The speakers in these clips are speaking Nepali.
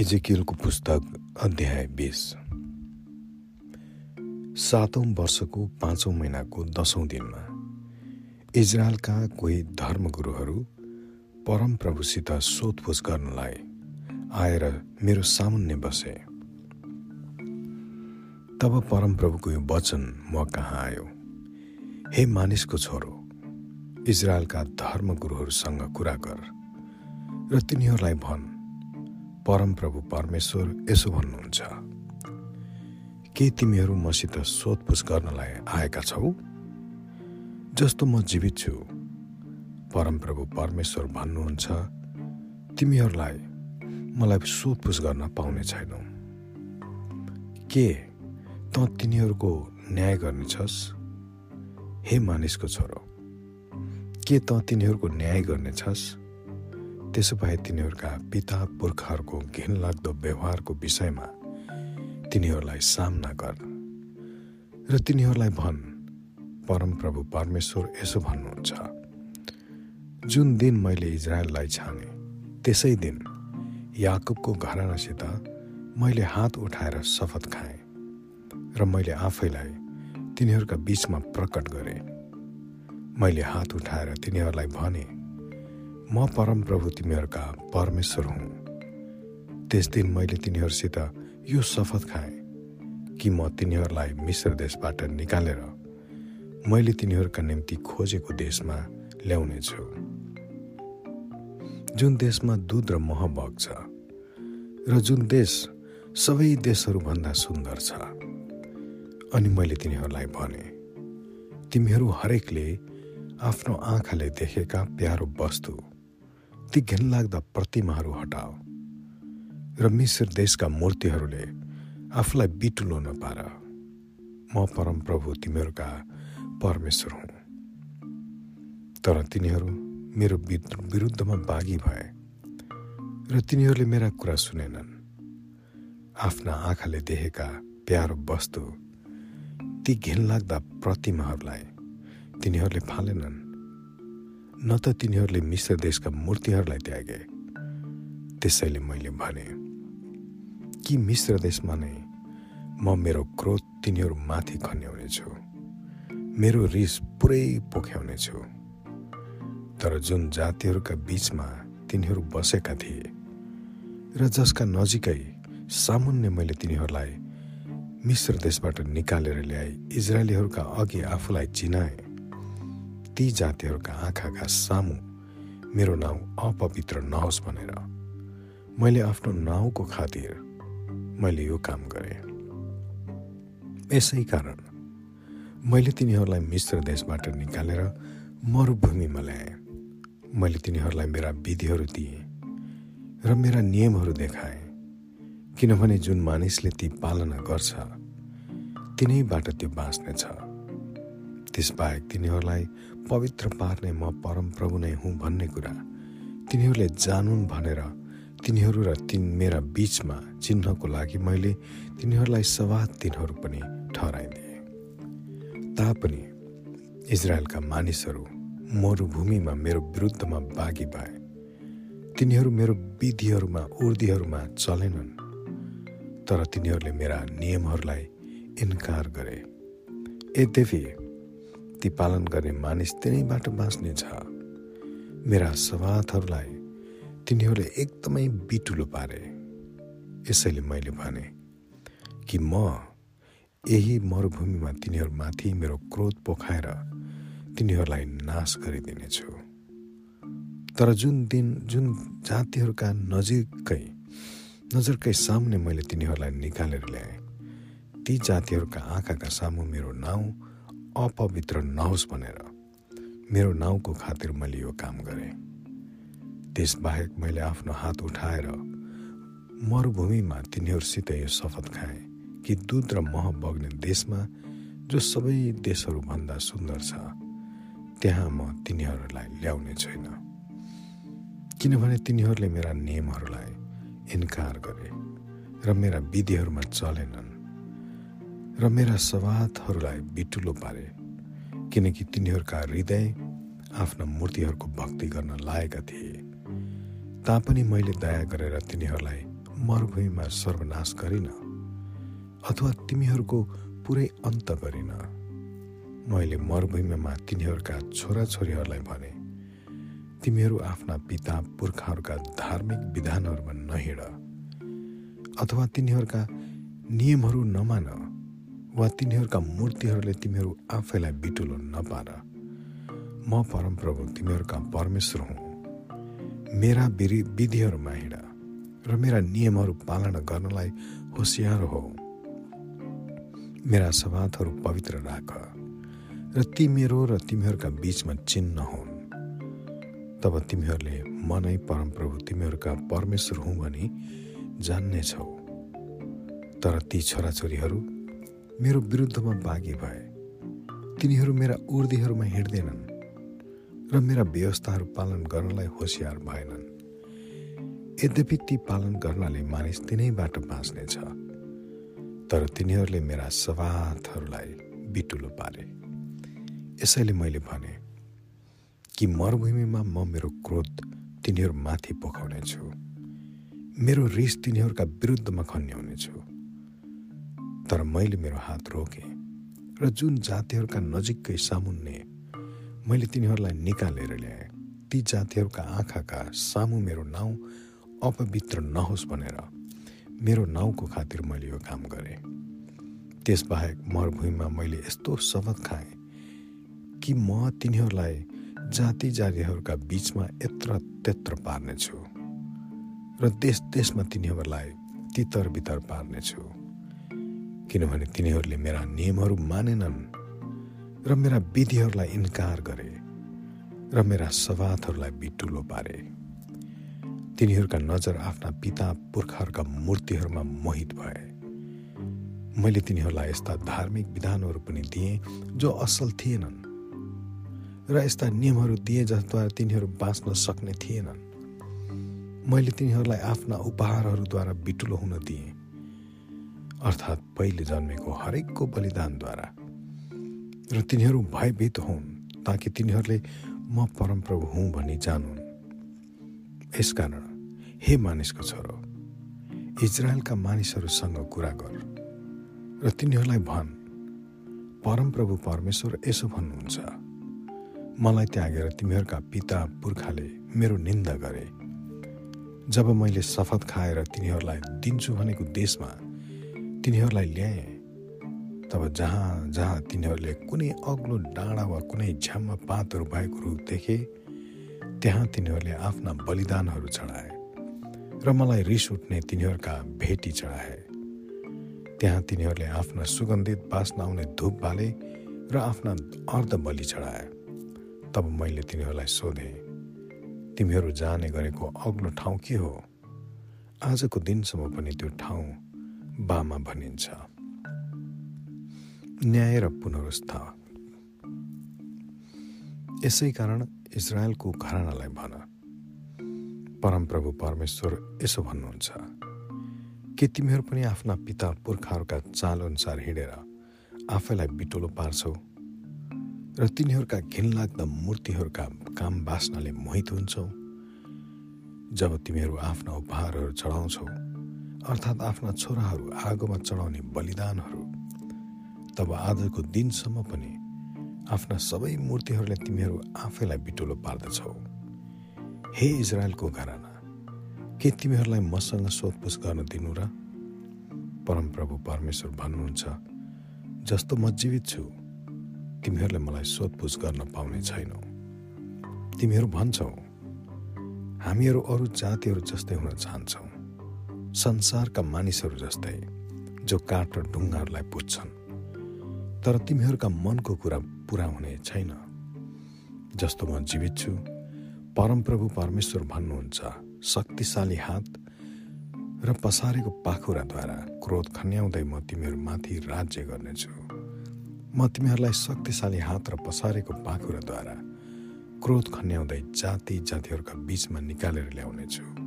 इजेकियलको पुस्तक अध्याय बिस। सातौँ वर्षको पाँचौँ महिनाको दसौँ दिनमा इजरायलका कोही धर्मगुरुहरू परमप्रभुसित सोधपुछ गर्नलाई आएर मेरो सामुन्ने बसे। तब परमप्रभुको यो वचन म कहाँ आयो? हे मानिसको छोरो इजरायलका धर्मगुरुहरूसँग कुरा गर र तिनीहरूलाई भन्। परमप्रभु परमेश्वर यसो भन्नुहुन्छ। के तिमीहरू मसित सोधपुछ गर्नलाई आएका छौ? जस्तो म जीवित छु परमप्रभु परमेश्वर भन्नुहुन्छ तिमीहरूलाई मलाई सोधपुछ गर्न पाउने छैनौ। के त तिनीहरूको न्याय गर्नेछस्? हे मानिसको छोरो के त तिनीहरूको न्याय गर्नेछस्? त्यसो भए तिनीहरूका पिता पुर्खाहरूको घिनलाग्दो व्यवहारको विषयमा तिनीहरूलाई सामना गर र तिनीहरूलाई भन् परमप्रभु परमेश्वर यसो भन्नुहुन्छ। जुन दिन मैले इजरायललाई छाने त्यसै दिन याकुबको घरानासित मैले हात उठाएर शपथ खाएँ र मैले आफैलाई तिनीहरूका बिचमा प्रकट गरेँ। मैले हात उठाएर तिनीहरूलाई भने म परमप्रभु तिमीहरूका परमेश्वर हुँ त्यस दिन मैले तिनीहरूसित यो शपथ खाएँ कि म तिनीहरूलाई मिश्र देशबाट निकालेर मैले तिनीहरूका निम्ति खोजेको देशमा ल्याउनेछु। जुन देशमा दुध र मह बग्छ र जुन देश सबै देशहरूभन्दा सुन्दर छ। अनि मैले तिनीहरूलाई भने तिमीहरू हरेकले आफ्नो आँखाले देखेका प्यारो वस्तु ती घिनलाग्दा प्रतिमाहरू हटाओ। र मिश्र देशका मूर्तिहरूले आफूलाई बिटुलो नपार। म परमप्रभु तिमीहरूका परमेश्वर हुँ। तर तिनीहरू मेरो विरुद्धमा बाघी भए र तिनीहरूले मेरा कुरा सुनेनन्। आफ्ना आँखाले देखेका प्यारो वस्तु ती घिनलाग्दा प्रतिमाहरूलाई तिनीहरूले फालेनन्। न त तिनीहरूले मिश्र देशका मूर्तिहरूलाई त्यागे। त्यसैले मैले भने कि मिश्र देशमा नै म मेरो क्रोध तिनीहरू माथि खन्याउने छु मेरो रिस पुरै पोख्याउने छु तर जुन जातिहरूका बिचमा तिनीहरू बसेका थिए र जसका नजिकै सामुन्य मैले तिनीहरूलाई मिश्र देशबाट निकालेर ल्याए इजरायलीहरूका अघि आफूलाई चिनाएँ ती जातिहरूका आँखाका सामु मेरो नाउँ अपवित्र नहोस् भनेर। मैले आफ्नो नाउँको खातिर मैले यो काम गरेँ। यसै कारण मैले तिनीहरूलाई मिश्र देशबाट निकालेर मरुभूमिमा ल्याएँ। मैले तिनीहरूलाई मेरा विधिहरू दिएँ र मेरा नियमहरू देखाएँ। किनभने जुन मानिसले ती पालना गर्छ तिनैबाट त्यो बाँच्नेछ। त्यसबाहेक तिनीहरूलाई पवित्र पार्ने म परमप्रभु नै हुँ भन्ने कुरा। तिनीहरूले जानुन् भनेर तिनीहरू र तिन मेरा बिचमा चिन्हको लागि मैले तिनीहरूलाई सवाद दिनहरू पनि ठहराइदिएँ। तापनि इजरायलका मानिसहरू मरुभूमिमा मेरो विरुद्धमा बाघी भए। तिनीहरू मेरो विधिहरूमा उर्दीहरूमा चलेनन्। तर तिनीहरूले मेरा नियमहरूलाई इन्कार गरे। यद्यपि ती पालन गर्ने मानिस तिनैबाट बाँच्नेछ मेरा सवादहरूलाई तिनीहरूले एकदमै बिटुलो पारे। यसैले मैले भने कि म यही मरुभूमिमा तिनीहरूमाथि मेरो क्रोध पोखाएर तिनीहरूलाई नाश गरिदिनेछु। तर जुन दिन जुन जातिहरूका नजिकै नजरकै सामुने मैले तिनीहरूलाई निकालेर ल्याएँ ती जातिहरूका आँखाका सामु मेरो नाउँ अपवित्र नहोस् भनेर मेरो नाउँको खातिर मैले यो काम गरेँ। त्यसबाहेक मैले आफ्नो हात उठाएर मरुभूमिमा तिनीहरूसित यो शपथ खाएँ कि दुध र मह बग्ने देशमा जो सबै देशहरूभन्दा सुन्दर छ त्यहाँ म तिनीहरूलाई ल्याउने छैन। किनभने तिनीहरूले मेरा नियमहरूलाई इन्कार गरे र मेरा विधिहरूमा चलेनन्। र मेरा सवादहरूलाई बिटुलो पारे किनकि तिनीहरूका हृदय आफ्ना मूर्तिहरूको भक्ति गर्न लागेका थिए। तापनि मैले दया गरेर तिनीहरूलाई मरुभूमिमा सर्वनाश गरिन अथवा तिमीहरूको पुरै अन्त गरिन। मैले मरुभूमिमा तिनीहरूका छोराछोरीहरूलाई भने तिमीहरू आफ्ना पिता पुर्खाहरूका धार्मिक विधानहरूमा नहिँड अथवा तिनीहरूका नियमहरू नमान। वा तिनीहरूका मूर्तिहरूले तिमीहरू आफैलाई बिटुलो नपार। म परमप्रभु तिमीहरूका परमेश्वर हुँ। मेरा विधि विधिहरूमा हिँड र मेरा नियमहरू पालना गर्नलाई होसियार हो। मेरा सवादहरू पवित्र राख र ती मेरो र तिमीहरूका बिचमा चिन्ह हुन्। तब तिमीहरूले म नै परमप्रभु तिमीहरूका परमेश्वर हुँ भनी जान्नेछौ। तर ती छोराछोरीहरू मेरो विरुद्धमा बाघी भए। तिनीहरू मेरा उर्दीहरूमा हिँड्दैनन् र मेरा व्यवस्थाहरू पालन गर्नलाई होसियार भएनन्। यद्यपि ती पालन गर्नाले मानिस तिनैबाट बाँच्नेछ तर तिनीहरूले मेरा सवाथहरूलाई बिटुलो पारे। यसैले मैले भने कि मरुभूमिमा म मेरो क्रोध तिनीहरूमाथि पोखाउनेछु मेरो रिस तिनीहरूका विरुद्धमा खन्याउनेछु। तर मैले मेरो हात रोकेँ र जुन जातिहरूका नजिकै सामुन्ने मैले तिनीहरूलाई निकालेर ल्याएँ। ती जातिहरूका आँखाका सामु मेरो नाउँ अपवित्र नहोस् भनेर मेरो नाउँको खातिर मैले यो काम गरेँ। त्यसबाहेक मरुभूमिमा मैले यस्तो शपथ खाएँ कि म तिनीहरूलाई जाति जातिहरूका बिचमा यत्र त्यत्र पार्नेछु र देश देशमा तिनीहरूलाई तितर बितर पार्नेछु। किनभने तिनीहरूले मेरा नियमहरू मानेनन् र मेरा विधिहरूलाई इन्कार गरे र मेरा सवादहरूलाई बिटुलो पारे। तिनीहरूका नजर आफ्ना पिता पुर्खाहरूका मूर्तिहरूमा मोहित भए। मैले तिनीहरूलाई यस्ता धार्मिक विधानहरू पनि दिएँ जो असल थिएनन् र यस्ता नियमहरू दिए जसद्वारा तिनीहरू बाँच्न सक्ने थिएनन्। मैले तिनीहरूलाई आफ्ना उपहारहरूद्वारा बिटुलो हुन दिएँ। अर्थात् पहिले जन्मेको हरेकको बलिदानद्वारा। र तिनीहरू भयभीत हुन् ताकि तिनीहरूले म परमप्रभु हुँ भनी जानुन्। यसकारण हे मानिसको छोरो इजरायलका मानिसहरूसँग कुरा गर र तिनीहरूलाई भन् परमप्रभु परमेश्वर यसो भन्नुहुन्छ मलाई त्यागेर तिमीहरूका पिता पुर्खाले मेरो निन्दा गरे। जब मैले शपथ खाएर तिनीहरूलाई दिन्छु भनेको देशमा तिनीहरूलाई ल्याएँ। तब जहाँ जहाँ तिनीहरूले कुनै अग्लो डाँडा वा कुनै झ्याममा पातहरू भएको रुख देखे त्यहाँ तिनीहरूले आफ्ना बलिदानहरू चढाए र मलाई रिस उठ्ने तिनीहरूका भेटी चढाए। त्यहाँ तिनीहरूले आफ्ना सुगन्धित बाँच्न आउने धुप बाले र आफ्ना अर्ध बलि चढाए। तब मैले तिनीहरूलाई सोधेँ तिमीहरू जाने गरेको अग्लो ठाउँ के हो? आजको दिनसम्म पनि त्यो ठाउँ बामा भनिन्छ। न्याय र पुनरुस्थ यसै कारण इजरायलको घरानालाई भन। परमप्रभु परमेश्वर यसो भन्नुहुन्छ के तिमीहरू पनि आफ्ना पिता पुर्खाहरूका चालअनुसार हिँडेर आफैलाई बिटोलो पार्छौ? र तिनीहरूका घिनलाग्दा मूर्तिहरूका काम बास्नाले मोहित हुन्छौ? जब तिमीहरू आफ्ना उपहारहरू चढाउँछौ अर्थात् आफ्ना छोराहरू आगोमा चढाउने बलिदानहरू तब आजको दिनसम्म पनि आफ्ना सबै मूर्तिहरूले तिमीहरू आफैलाई बिटुलो पार्दछौ। हे इजरायलको घराना के तिमीहरूलाई मसँग सोधपुछ गर्न दिनु र? परमप्रभु परमेश्वर भन्नुहुन्छ जस्तो म जीवित छु तिमीहरूले मलाई सोधपुछ गर्न पाउने छैनौ। तिमीहरू भन्छौ हामीहरू अरू जातिहरू जस्तै हुन चाहन्छौ। संसारका मानिसहरू जस्तै जो काठ र ढुङ्गाहरूलाई पुज्छन् तर तिमीहरूका मनको कुरा पुरा हुने छैन। जस्तो म जीवित छु परमप्रभु परमेश्वर भन्नुहुन्छ शक्तिशाली हात र पसारेको पाखुराद्वारा क्रोध खन्याउँदै म तिमीहरूमाथि राज्य गर्नेछु। म तिमीहरूलाई शक्तिशाली हात र पसारेको पाखुराद्वारा क्रोध खन्याउँदै जाति जातिहरूका बिचमा निकालेर ल्याउनेछु।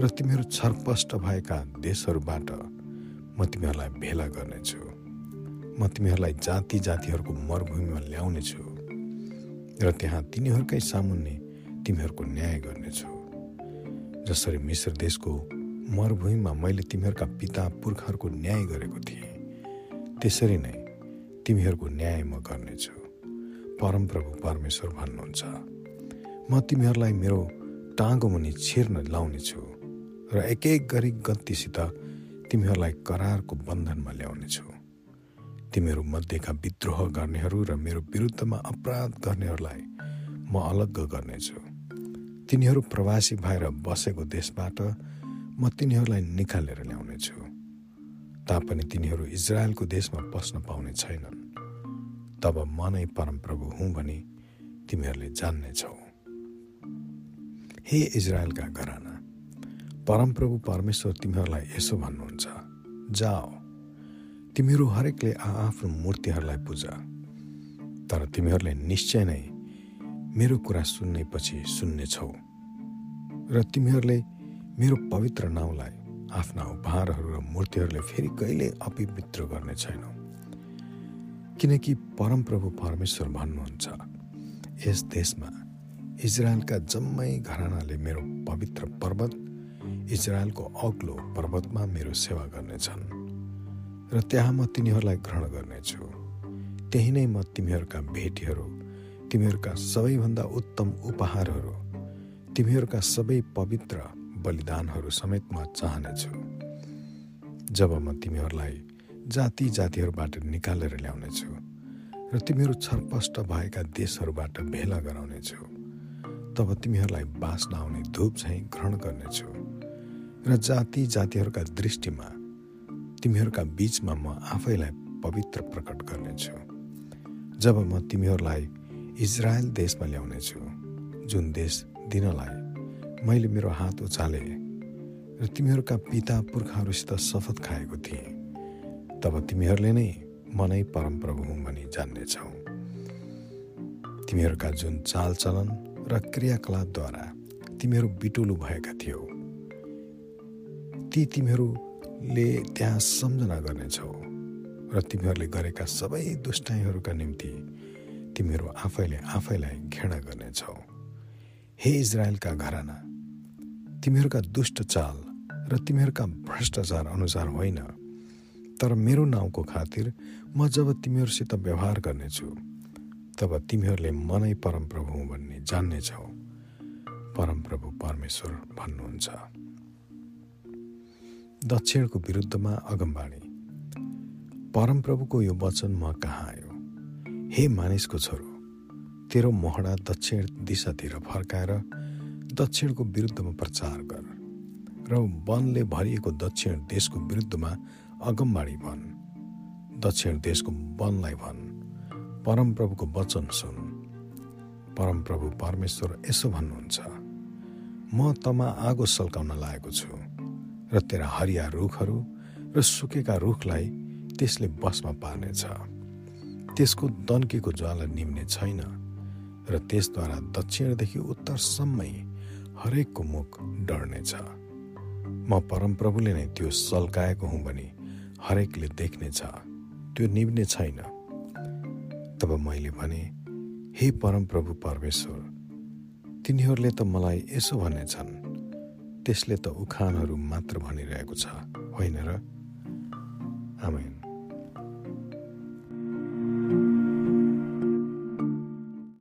र तिमीहरू छरपष्ट भएका देशहरूबाट म तिमीहरूलाई भेला गर्नेछु। म तिमीहरूलाई जाति जातिहरूको मरुभूमिमा ल्याउनेछु र त्यहाँ तिनीहरूकै सामुन्ने तिमीहरूको न्याय गर्नेछु। जसरी मिश्र देशको मरुभूमिमा मैले तिमीहरूका पिता पुर्खाहरूको न्याय गरेको थिएँ त्यसरी नै तिमीहरूको न्याय म गर्नेछु। परमप्रभु परमेश्वर भन्नुहुन्छ। म तिमीहरूलाई मेरो टाँगो मुनि छिर्न लाउनेछु। र एक एक गरी गन्तीसित तिमीहरूलाई करारको बन्धनमा ल्याउनेछु। तिमीहरू मध्येका विद्रोह गर्नेहरू र मेरो विरुद्धमा अपराध गर्नेहरूलाई म अलग्ग गर्नेछु। तिनीहरू प्रवासी भएर बसेको देशबाट म तिनीहरूलाई निकालेर ल्याउनेछु। तापनि तिनीहरू इजरायलको देशमा पस्न पाउने छैनन्। तब म नै परमप्रभु हुँ भनी तिमीहरूले जान्नेछौ। हे इजरायलका घराना परमप्रभु परमेश्वर तिमीहरूलाई यसो भन्नुहुन्छ। जाओ। तिमीहरू हरेकले आआफ्नो मूर्तिहरूलाई पूजा। तर तिमीहरूले निश्चय नै मेरो कुरा सुन्ने पछि सुन्नेछौ। र तिमीहरूले मेरो पवित्र नाउँलाई आफ्ना उपहारहरू र मूर्तिहरूले फेरि कहिले अपवित्र गर्ने छैनौ। किनकि परमप्रभु परमेश्वर भन्नुहुन्छ यस देशमा इजरायलका जम्मै घरानाले मेरो पवित्र पर्वत इजरायलको अग्लो पर्वतमा मेरो सेवा गर्नेछन् र त्यहाँ म तिनीहरूलाई ग्रहण गर्नेछु। त्यही नै म तिमीहरूका भेटीहरू तिमीहरूका सबैभन्दा उत्तम उपहारहरू तिमीहरूका सबै पवित्र बलिदानहरू समेत म चाहनेछु। जब म तिमीहरूलाई जाति जातिहरूबाट निकालेर ल्याउनेछु र तिमीहरू छरपष्ट भएका देशहरूबाट भेला गराउनेछु तब तिमीहरूलाई बाँच्न आउने धुप झैँ ग्रहण गर्नेछु। र जाति जातिहरूका दृष्टिमा तिमीहरूका बिचमा म आफैलाई पवित्र प्रकट गर्नेछु। जब म तिमीहरूलाई इजरायल देशमा ल्याउनेछु जुन देश दिनलाई मैले मेरो हात उचाले र तिमीहरूका पिता पुर्खाहरूसित शपथ खाएको थिएँ तब तिमीहरूले नै म नै परमप्रभु हुँ भनी जान्नेछौ। तिमीहरूका जुन चालचलन र क्रियाकलापद्वारा तिमीहरू बिटुलु भएका थियौ ती तिमीहरूले त्यहाँ सम्झना गर्नेछौ र तिमीहरूले गरेका सबै दुष्टाइहरूका निम्ति तिमीहरू आफैले आफैलाई घृणा गर्नेछौ। हे इजरायलका घराना तिमीहरूका दुष्ट चाल र तिमीहरूका भ्रष्टाचार अनुसार होइन तर मेरो नाउँको खातिर म जब तिमीहरूसित व्यवहार गर्नेछु तब तिमीहरूले मनै परमप्रभु हुँ भन्ने जान्नेछौ। परमप्रभु परमेश्वर भन्नुहुन्छ। दक्षिणको विरुद्धमा अगमबाणी। परमप्रभुको यो वचन म कहाँ आयो? हे मानिसको छोरो तेरो मोहडा दक्षिण दिशातिर फर्काएर दक्षिणको विरुद्धमा प्रचार गर र वनले भरिएको दक्षिण देशको विरुद्धमा अगमबाणी भन्। दक्षिण देशको वनलाई भन्। परमप्रभुको वचन सुन। परमप्रभु परमेश्वर यसो भन्नुहुन्छ म तमा आगो सल्काउन लागेको छु। र तेरा हरिया रुखहरू र सुकेका रुखलाई त्यसले बसमा पार्नेछ। त्यसको दन्केको ज्वाला निम्ने छैन र त्यसद्वारा दक्षिणदेखि उत्तरसम्मै हरेकको मुख डढ्नेछ। म परमप्रभुले नै त्यो सल्काएको हुँ भने हरेकले देख्नेछ। त्यो निम्ने छैन। तब मैले भने हे परमप्रभु परमेश्वर तिनीहरूले त मलाई यसो भनेछन् त्यसले त उखानहरू मात्र भनिरहेको छ होइन र? आमेन।